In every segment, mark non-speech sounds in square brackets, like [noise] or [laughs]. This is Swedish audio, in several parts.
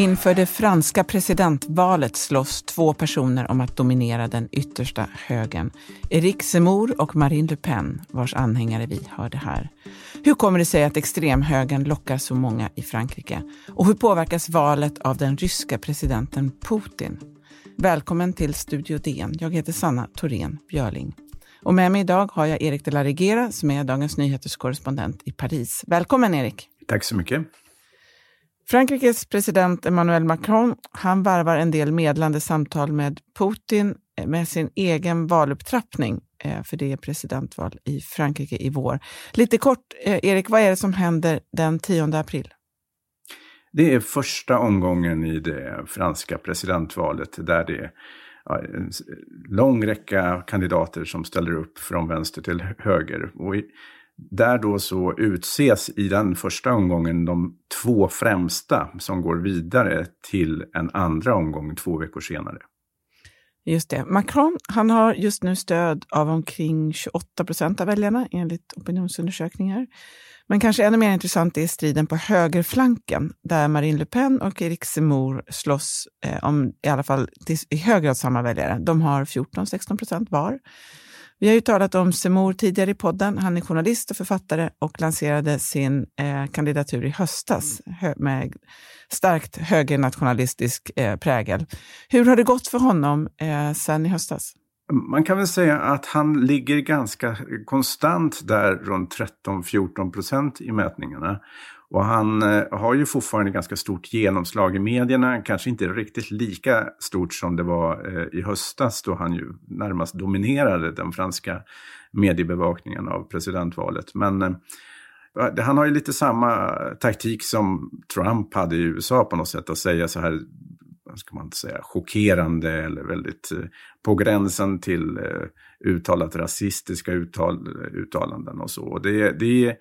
Inför det franska presidentvalet slåss två personer om att dominera den yttersta högern. Éric Zemmour och Marine Le Pen, vars anhängare vi hörde här. Hur kommer det sig att extremhögern lockar så många i Frankrike? Och hur påverkas valet av den ryska presidenten Putin? Välkommen till Studio DN. Jag heter Sanna Thorén Björling. Och med mig idag har jag Erik de la Regera som är Dagens Nyheters korrespondent i Paris. Välkommen Erik! Tack så mycket. Frankrikes president Emmanuel Macron han varvar en del medlande samtal med Putin eh, med sin egen valupptrappning, eh, för det är presidentval i Frankrike i vår. Lite kort, eh, Erik, vad är det som händer den 10 april? Det är första omgången i det franska presidentvalet där det är en lång räcka kandidater som ställer upp från vänster till höger. Och där då så utses i den första omgången de två främsta som går vidare till en andra omgång två veckor senare. Just det. Macron han har just nu stöd av omkring 28 procent av väljarna enligt opinionsundersökningar. Men kanske ännu mer intressant är striden på högerflanken där Marine Le Pen och Eric Zemmour slåss eh, om i alla fall i hög grad samma väljare. De har 14-16 procent var. Vi har ju talat om Semor tidigare i podden. Han är journalist och författare och lanserade sin eh, kandidatur i höstas med starkt högernationalistisk eh, prägel. Hur har det gått för honom eh, sen i höstas? Man kan väl säga att han ligger ganska konstant där runt 13-14 procent i mätningarna. Och han eh, har ju fortfarande ganska stort genomslag i medierna, kanske inte riktigt lika stort som det var eh, i höstas då han ju närmast dominerade den franska mediebevakningen av presidentvalet. Men eh, han har ju lite samma taktik som Trump hade i USA på något sätt, att säga så här, vad ska man säga, chockerande eller väldigt på gränsen till uttalat rasistiska uttal, uttalanden och så. Och det, det är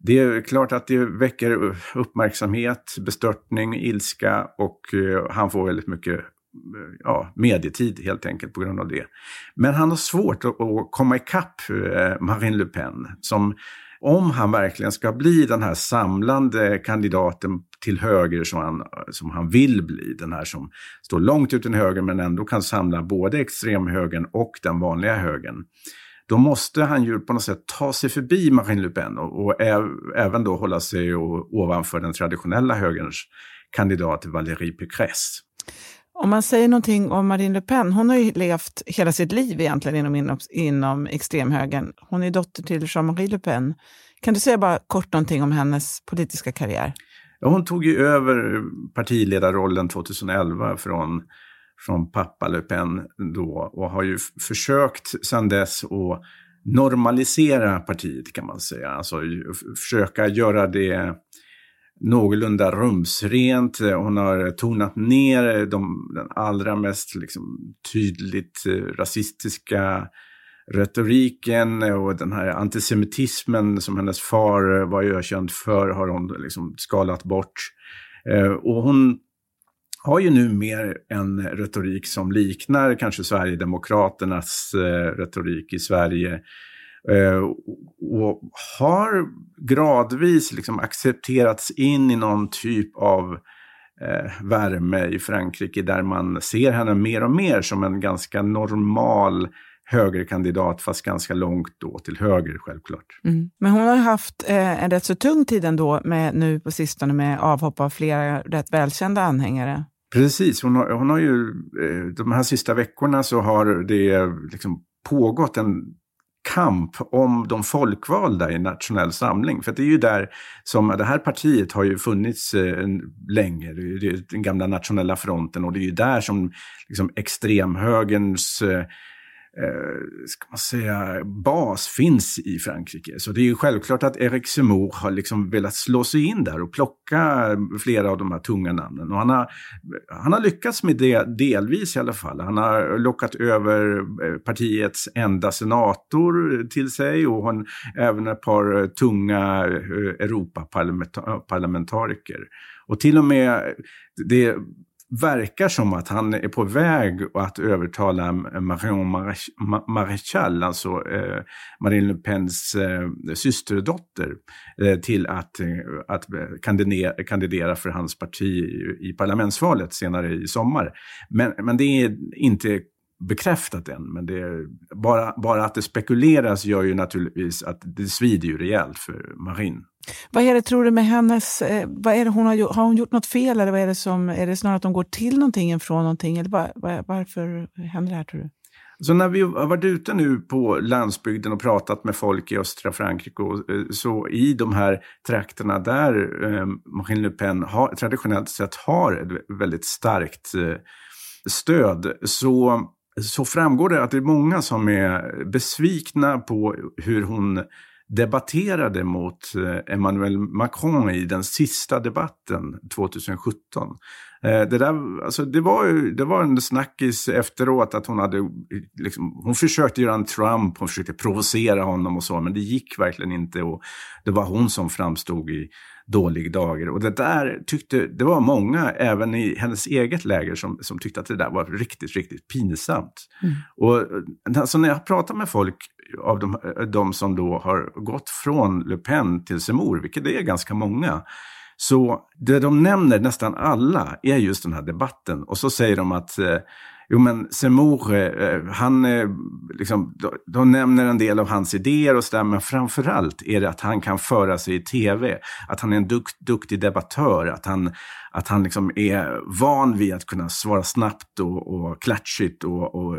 det är klart att det väcker uppmärksamhet, bestörtning, ilska och eh, han får väldigt mycket eh, ja, medietid helt enkelt på grund av det. Men han har svårt att, komma ikapp eh, Marine Le Pen som om han verkligen ska bli den här samlande kandidaten till höger som han, som han vill bli, den här som står långt ut till höger men ändå kan samla både extremhögern och den vanliga högern då måste han ju på något sätt ta sig förbi Marine Le Pen och, och även då hålla sig och, ovanför den traditionella högerns kandidat Valérie Pécresse. Om man säger någonting om Marine Le Pen, hon har ju levt hela sitt liv egentligen inom, inom, inom extremhögern. Hon är dotter till Jean-Marie Le Pen. Kan du säga bara kort någonting om hennes politiska karriär? Ja, hon tog ju över partiledarrollen 2011 från från pappa Le Pen då och har ju försökt sedan dess att normalisera partiet kan man säga. Alltså försöka göra det någorlunda rumsrent. Hon har tonat ner de, den allra mest liksom, tydligt eh, rasistiska retoriken och den här antisemitismen som hennes far var ökänd för har hon liksom skalat bort. Eh, och hon har ju nu mer en retorik som liknar kanske Sverigedemokraternas eh, retorik i Sverige. Eh, och har gradvis liksom accepterats in i någon typ av eh, värme i Frankrike där man ser henne mer och mer som en ganska normal högerkandidat fast ganska långt då till höger självklart. Mm. Men hon har haft eh, en rätt så tung tid ändå med, nu på sistone med avhopp av flera rätt välkända anhängare. Precis, hon har, hon har ju, eh, de här sista veckorna så har det liksom pågått en kamp om de folkvalda i nationell samling. För det är ju där som det här partiet har ju funnits eh, länge, det är den gamla nationella fronten och det är ju där som liksom extremhögerns eh, ska man säga, bas finns i Frankrike. Så det är ju självklart att Eric Zemmour har liksom velat slå sig in där och plocka flera av de här tunga namnen. Och han har, han har lyckats med det, delvis i alla fall. Han har lockat över eh, partiets enda senator till sig och hon, även ett par tunga eh, Europaparlamentariker. Och till och med det verkar som att han är på väg att övertala Marion Maréchal, alltså eh, Marine Le Pens eh, systerdotter, eh, till att, eh, att eh, kandidera, kandidera för hans parti i, i parlamentsvalet senare i sommar. Men, men det är inte bekräftat än, men det är, bara, bara att det spekuleras gör ju naturligtvis att det svider ju rejält för Marine. Vad är det, tror du, med hennes... Eh, vad är det hon har, gjort, har hon gjort något fel eller vad är det som... Är det snarare att de går till någonting än från någonting? Eller var, var, varför händer det här, tror du? Så när vi har varit ute nu på landsbygden och pratat med folk i östra Frankrike, och, eh, så i de här trakterna där eh, Marine Le Pen har, traditionellt sett har ett väldigt starkt eh, stöd, så så framgår det att det är många som är besvikna på hur hon debatterade mot eh, Emmanuel Macron i den sista debatten 2017. Eh, det, där, alltså det, var, det var en snackis efteråt att hon hade, liksom, hon försökte göra en Trump, hon försökte provocera honom och så, men det gick verkligen inte och det var hon som framstod i dålig dager. Och det där tyckte, det var många, även i hennes eget läger, som, som tyckte att det där var riktigt, riktigt pinsamt. Mm. Och alltså när jag pratar med folk av de, eh, de som då har gått från Le Pen till Zemmour, vilket det är ganska många, så det de nämner, nästan alla, är just den här debatten. Och så säger de att eh, Jo men Zemmour, eh, eh, han, eh, liksom, de, nämner en del av hans idéer och sådär, men framförallt är det att han kan föra sig i tv. Att han är en dukt, duktig debattör, att han, att han liksom är van vid att kunna svara snabbt och, och klatschigt och, och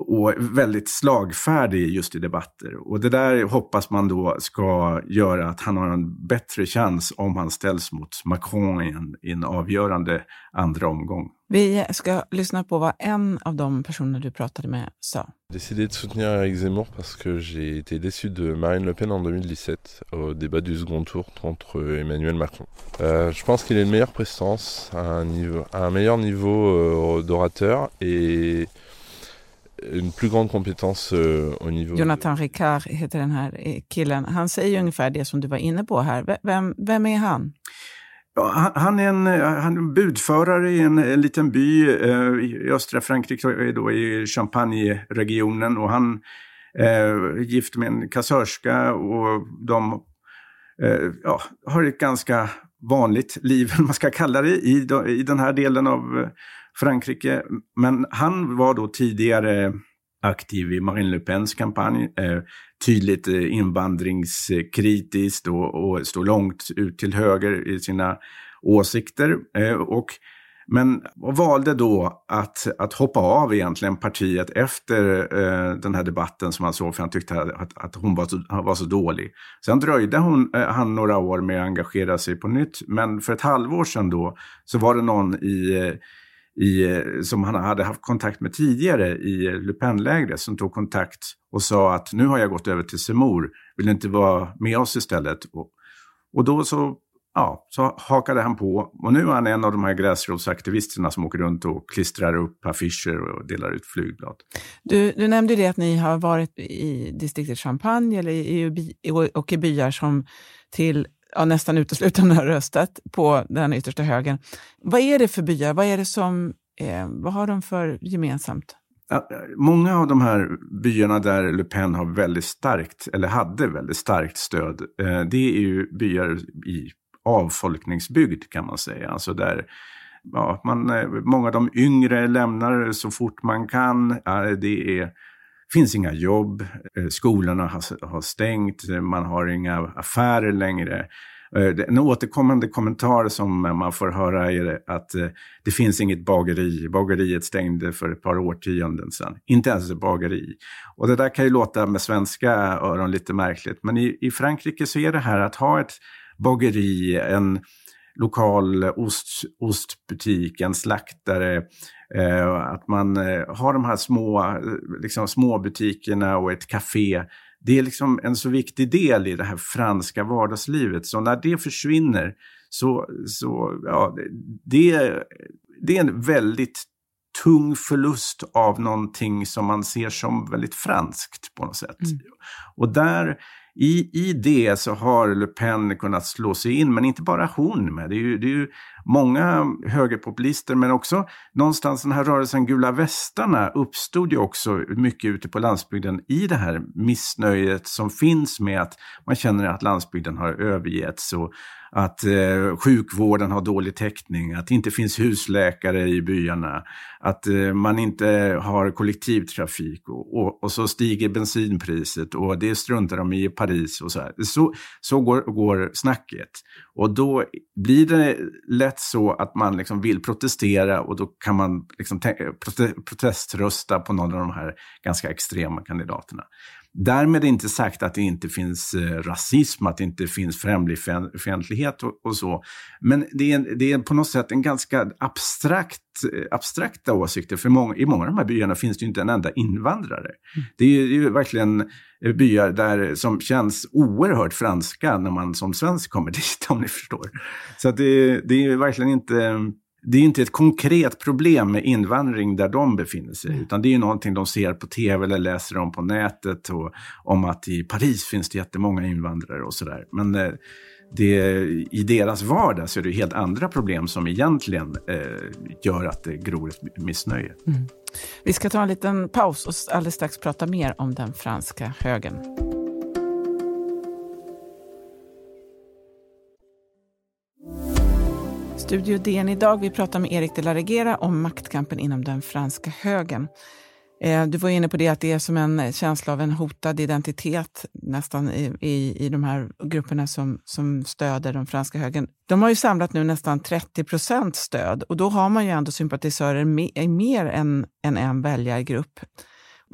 och väldigt slagfärdig just i debatter. Och det där hoppas man då ska göra att han har en bättre chans om han ställs mot Macron i en, i en avgörande andra omgång. Vi ska lyssna på vad en av de personer du pratade med sa. décidé de soutenir Eric Zemmour parce que j'ai été déçu de Marine Le Pen en 2017 au débat du second tour contre Emmanuel Macron. Euh, je pense qu'il est une meilleure prestance, un, niveau, un meilleur niveau euh, d'orateur et en plus grande compétence euh, au niveau... Jonathan Ricard heter den här killen. Han säger ungefär det som du var inne på här. Vem, vem är han? Ja, han, är en, han är en budförare i en, en liten by eh, i östra Frankrike, då i Champagne-regionen. Och han är eh, gift med en kassörska och de eh, ja, har ett ganska vanligt liv, [laughs] man ska kalla det, i, i den här delen av Frankrike. Men han var då tidigare aktiv i Marine Le Pens kampanj, eh, tydligt eh, invandringskritiskt och, och stod långt ut till höger i sina åsikter. Eh, och, men och valde då att, att hoppa av egentligen partiet efter eh, den här debatten som han såg, för han tyckte att, att hon var så, var så dålig. Sen dröjde hon, eh, han några år med att engagera sig på nytt, men för ett halvår sedan då så var det någon i eh, i, eh, som han hade haft kontakt med tidigare i eh, Le Pen-lägret som tog kontakt och sa att nu har jag gått över till Semur, vill du inte vara med oss istället? Och, och då så, ja, så hakade han på och nu är han en av de här gräsrotsaktivisterna som åker runt och klistrar upp affischer och delar ut flygblad. Du, du nämnde det att ni har varit i distriktet Champagne eller i, i, och i byar som till ja, nästan uteslutande har röstat på den yttersta högern. Vad är det för byar? Vad, är det som, eh, vad har de för gemensamt? Många av de här byarna där Le Pen har väldigt starkt, eller hade väldigt starkt stöd, eh, det är ju byar i avfolkningsbygd kan man säga. Alltså där ja, man, eh, många av de yngre lämnar så fort man kan. Det är finns inga jobb, eh, skolorna har, stängt, eh, man har inga affärer längre. Eh, en återkommande kommentar som man får höra är att det finns inget bageri. Bageriet stängde för ett par årtionden sedan. Inte ens ett bageri. Och det där kan ju låta med svenska öron lite märkligt. Men i, i Frankrike så är det här att ha ett bageri, en lokal ost, ostbutik, en slaktare, Eh, att man eh, har de här små, liksom, små butikerna och ett café. Det är liksom en så viktig del i det här franska vardagslivet. Så när det försvinner så, så ja, det, det är en väldigt tung förlust av någonting som man ser som väldigt franskt på något sätt. Mm. Och där i, I det så har Le Pen kunnat slå sig in, men inte bara hon med. Det är ju, det är ju många högerpopulister, men också någonstans den här rörelsen Gula västarna uppstod ju också mycket ute på landsbygden i det här missnöjet som finns med att man känner att landsbygden har övergetts och att eh, sjukvården har dålig täckning, att det inte finns husläkare i byarna, att eh, man inte har kollektivtrafik och, och, och, så stiger bensinpriset och det struntar de i i Paris och så här. Så, så går, går snacket. Och då blir det lätt så att man liksom vill protestera och då kan man liksom prote proteströsta på någon av de här ganska extrema kandidaterna. Därmed inte sagt att det inte finns eh, rasism, att det inte finns främlingsfientlighet och, och, så. Men det är, det är på något sätt en ganska abstrakt, eh, abstrakta åsikter. För många, i många av de här byarna finns det ju inte en enda invandrare. Mm. Det är ju verkligen eh, byar där, som känns oerhört franska när man som svensk kommer [laughs] dit, om ni förstår. Så det, det är verkligen inte det är inte ett konkret problem med invandring där de befinner sig, mm. utan det är någonting de ser på tv eller läser om på nätet och om att i Paris finns det jättemånga invandrare och sådär. Men eh, det, i deras vardag så är det helt andra problem som egentligen eh, gör att det gror ett missnöje. Mm. Vi ska ta en liten paus och alldeles strax prata mer om den franska högen. Studio DN idag. Vi pratar med Erik de la Regera om maktkampen inom den franska högern. Eh, du var inne på det att det är som en känsla av en hotad identitet nästan i, i, i de här grupperna som, som stöder den franska högern. De har ju samlat nu nästan 30 procent stöd och då har man ju ändå sympatisörer i eh, mer än, än en väljargrupp.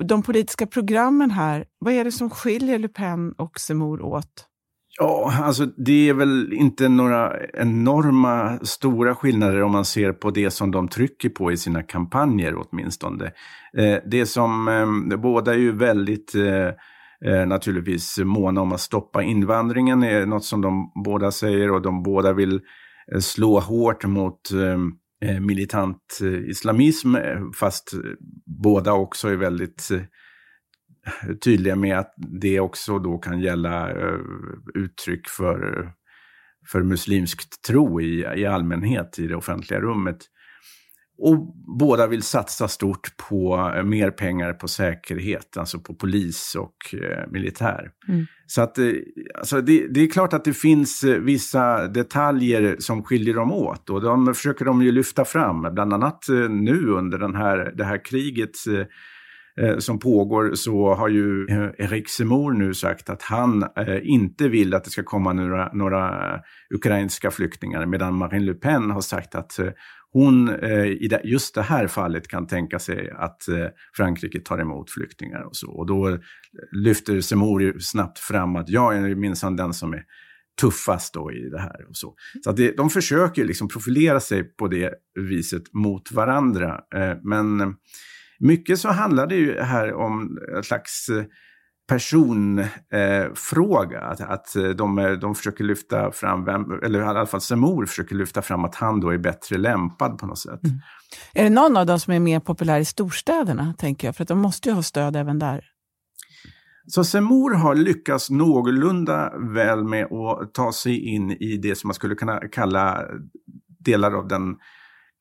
De politiska programmen här, vad är det som skiljer Le Pen och Zemmour åt? Ja, alltså det är väl inte några enorma stora skillnader om man ser på det som de trycker på i sina kampanjer åtminstone. Eh, det som, eh, båda är ju väldigt eh, eh, naturligtvis måna om att stoppa invandringen, är något som de båda säger och de båda vill eh, slå hårt mot ehm, eh, militant islamism, fast båda också är väldigt tydliga med att det också då kan gälla uh, uttryck för, för muslimsk tro i, i allmänhet i det offentliga rummet. Och båda vill satsa stort på uh, mer pengar på säkerhet, alltså på polis och uh, militär. Mm. Så att, alltså det, det, är klart att det finns vissa detaljer som skiljer dem åt och de försöker de ju lyfta fram, bland annat nu under den här, det här kriget eh, Eh, som pågår så har ju eh, Erik Zemmour nu sagt att han eh, inte vill att det ska komma några, några ukrainska flyktingar medan Marine Le Pen har sagt att hon eh, i det, just det här fallet kan tänka sig att eh, Frankrike tar emot flyktingar och så. Och då lyfter Zemmour snabbt fram att jag är minsann den som är tuffast då i det här. Och så så det, de försöker liksom profilera sig på det viset mot varandra. Eh, men mycket så handlar det ju här om en slags eh, personfråga. Eh, att, att eh, de, de försöker lyfta fram, vem, eller i alla fall Semor försöker lyfta fram att han då är bättre lämpad på något sätt. Mm. Är det någon av dem som är mer populär i storstäderna, tänker jag? För att de måste ju ha stöd även där. Så Semor har lyckats någorlunda väl med att ta sig in i det som man skulle kunna kalla delar av den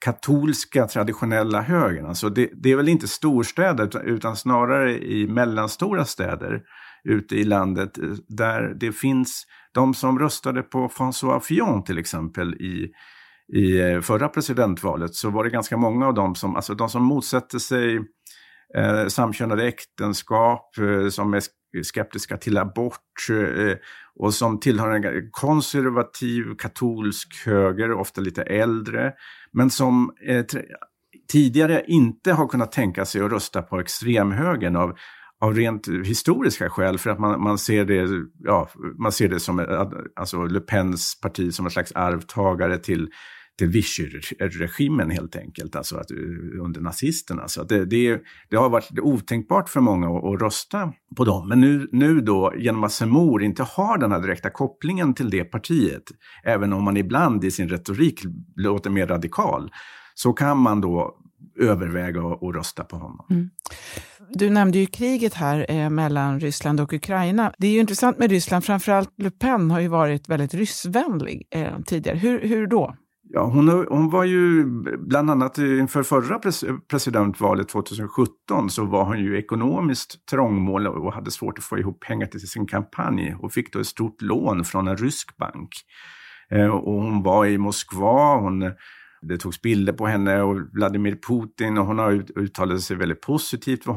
katolska traditionella högern. Alltså det, det, är väl inte storstäder utan snarare i mellanstora städer ute i landet eh, där det finns de som röstade på François Fillon till exempel i, i eh, förra presidentvalet så var det ganska många av dem som, alltså de som motsätter sig eh, samkönade äktenskap, eh, som är Eh, skeptiska till abort eh, och som tillhör en konservativ katolsk höger, ofta lite äldre, men som eh, tidigare inte har kunnat tänka sig att rösta på extremhögern av, av rent historiska skäl, för att man, man, ser, det, ja, man ser det som alltså Le Pens parti som en slags arvtagare till till Vichy-regimen helt enkelt, alltså att, eh, under nazisterna. Så det, det, det, har varit otänkbart för många att, att rösta på dem. Men nu, nu då, genom att Semor inte har den här direkta kopplingen till det partiet, även om man ibland i sin retorik låter mer radikal, så kan man då överväga att rösta på honom. Mm. Du nämnde ju kriget här eh, mellan Ryssland och Ukraina. Det är ju intressant med Ryssland, framförallt Le Pen har ju varit väldigt ryssvänlig eh, tidigare. Hur, hur då? Ja, hon, hon var ju bland annat inför förra pres presidentvalet 2017 så var hon ju ekonomiskt trångmål och hade svårt att få ihop pengar till sin kampanj och fick då ett stort lån från en rysk bank. Eh, och hon var i Moskva, hon, det togs bilder på henne och Vladimir Putin och hon har uttalat sig väldigt positivt om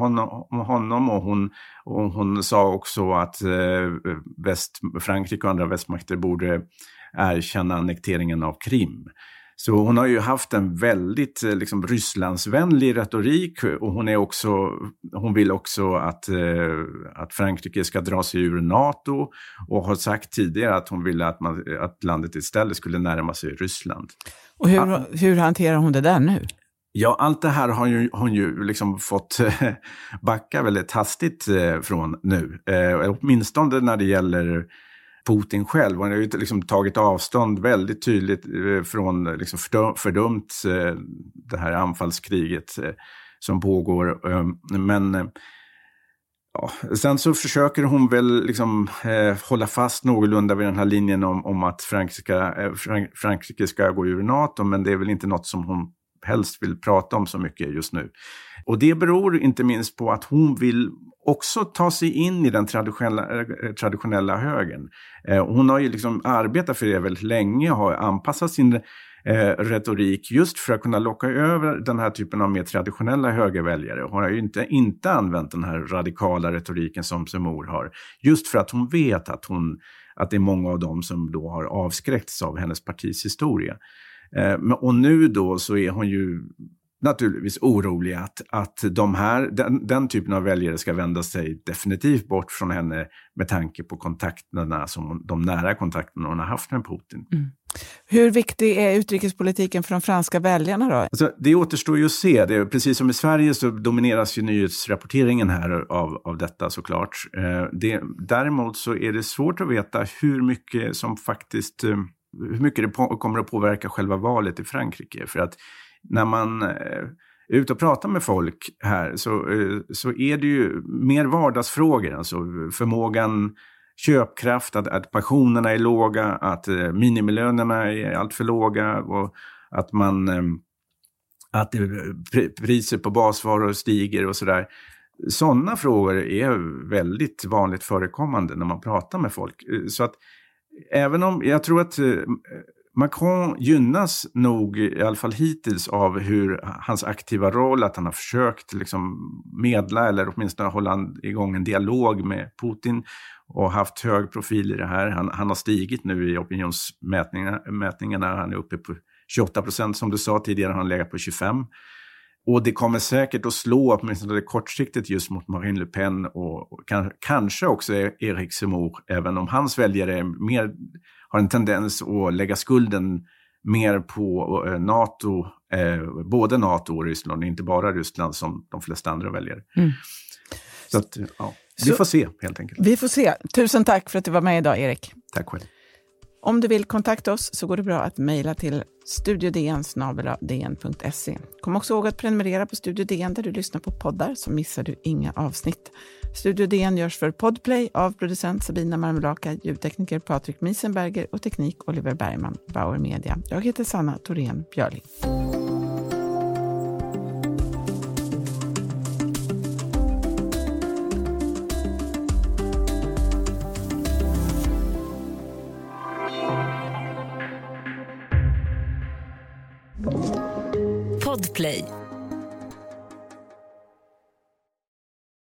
honom och hon, och hon sa också att eh, väst, Frankrike och andra västmakter borde erkänna annekteringen av Krim. Så hon har ju haft en väldigt eh, liksom, Rysslandsvänlig retorik och hon, är också, hon vill också att, eh, att Frankrike ska dra sig ur NATO och har sagt tidigare att hon ville att, man, att landet istället skulle närma sig Ryssland. Och hur, hur hanterar hon det där nu? Ja, allt det här har ju, hon ju liksom fått [laughs] backa väldigt hastigt eh, från nu. Eh, åtminstone när det gäller Putin själv. Han har ju liksom tagit avstånd väldigt tydligt eh, från, liksom fördömt eh, det här anfallskriget eh, som pågår. Ehm, men ja, sen så försöker hon väl liksom hålla fast någorlunda vid den här linjen om, om att Frankrike, Frankrike ska gå ur NATO, men det är väl inte något som hon helst vill prata om så mycket just nu. Och det beror inte minst på att hon vill också ta sig in i den traditionella, eh, traditionella högern. Eh, hon har ju liksom arbetat för det väldigt länge, och har anpassat sin eh, retorik just för att kunna locka över den här typen av mer traditionella högerväljare. Hon har ju inte, inte använt den här radikala retoriken som Semor har, just för att hon vet att, hon, att det är många av dem som då har avskräckts av hennes partis historia. Eh, och nu då så är hon ju naturligtvis orolig att, att de här, den, den, typen av väljare ska vända sig definitivt bort från henne med tanke på kontakterna, som, de nära kontakterna hon har haft med Putin. Mm. Hur viktig är utrikespolitiken för de franska väljarna då? Alltså, det återstår ju att se. Det är, precis som i Sverige så domineras ju nyhetsrapporteringen här av, av detta såklart. Eh, det, däremot så är det svårt att veta hur mycket som faktiskt eh, hur mycket det på, kommer att påverka själva valet i Frankrike. För att när man eh, är ute och pratar med folk här så, eh, så är det ju mer vardagsfrågor. Alltså förmågan, köpkraft, att, att pensionerna är låga, att eh, minimilönerna är alltför låga och att man att priser på basvaror stiger och sådär. Sådana frågor är väldigt vanligt förekommande när man pratar med folk. Så att även om jag tror att Macron gynnas nog, i alla fall hittills, av hur hans aktiva roll, att han har försökt liksom medla eller åtminstone hålla igång en dialog med Putin och haft hög profil i det här. Han, han har stigit nu i opinionsmätningarna. Han är uppe på 28 procent som du sa tidigare, han legat på 25. Och det kommer säkert att slå, åtminstone kortsiktigt, just mot Marine Le Pen och, och kanske också Erik Zemmour, även om hans väljare är mer har en tendens att lägga skulden mer på eh, NATO, eh, både NATO och Ryssland, inte bara Ryssland som de flesta andra väljare. Mm. Så att, ja, vi Så, får se helt enkelt. Vi får se. Tusen tack för att du var med idag, Erik. Tack själv. Om du vill kontakta oss så går det bra att mejla till studiodn.se. Kom också ihåg att prenumerera på Studio DN där du lyssnar på poddar så missar du inga avsnitt. Studio DN görs för Podplay av producent Sabina Marmelaka, ljudtekniker Patrik Miesenberger och teknik Oliver Bergman, Bauer Media. Jag heter Sanna Thorén Björling.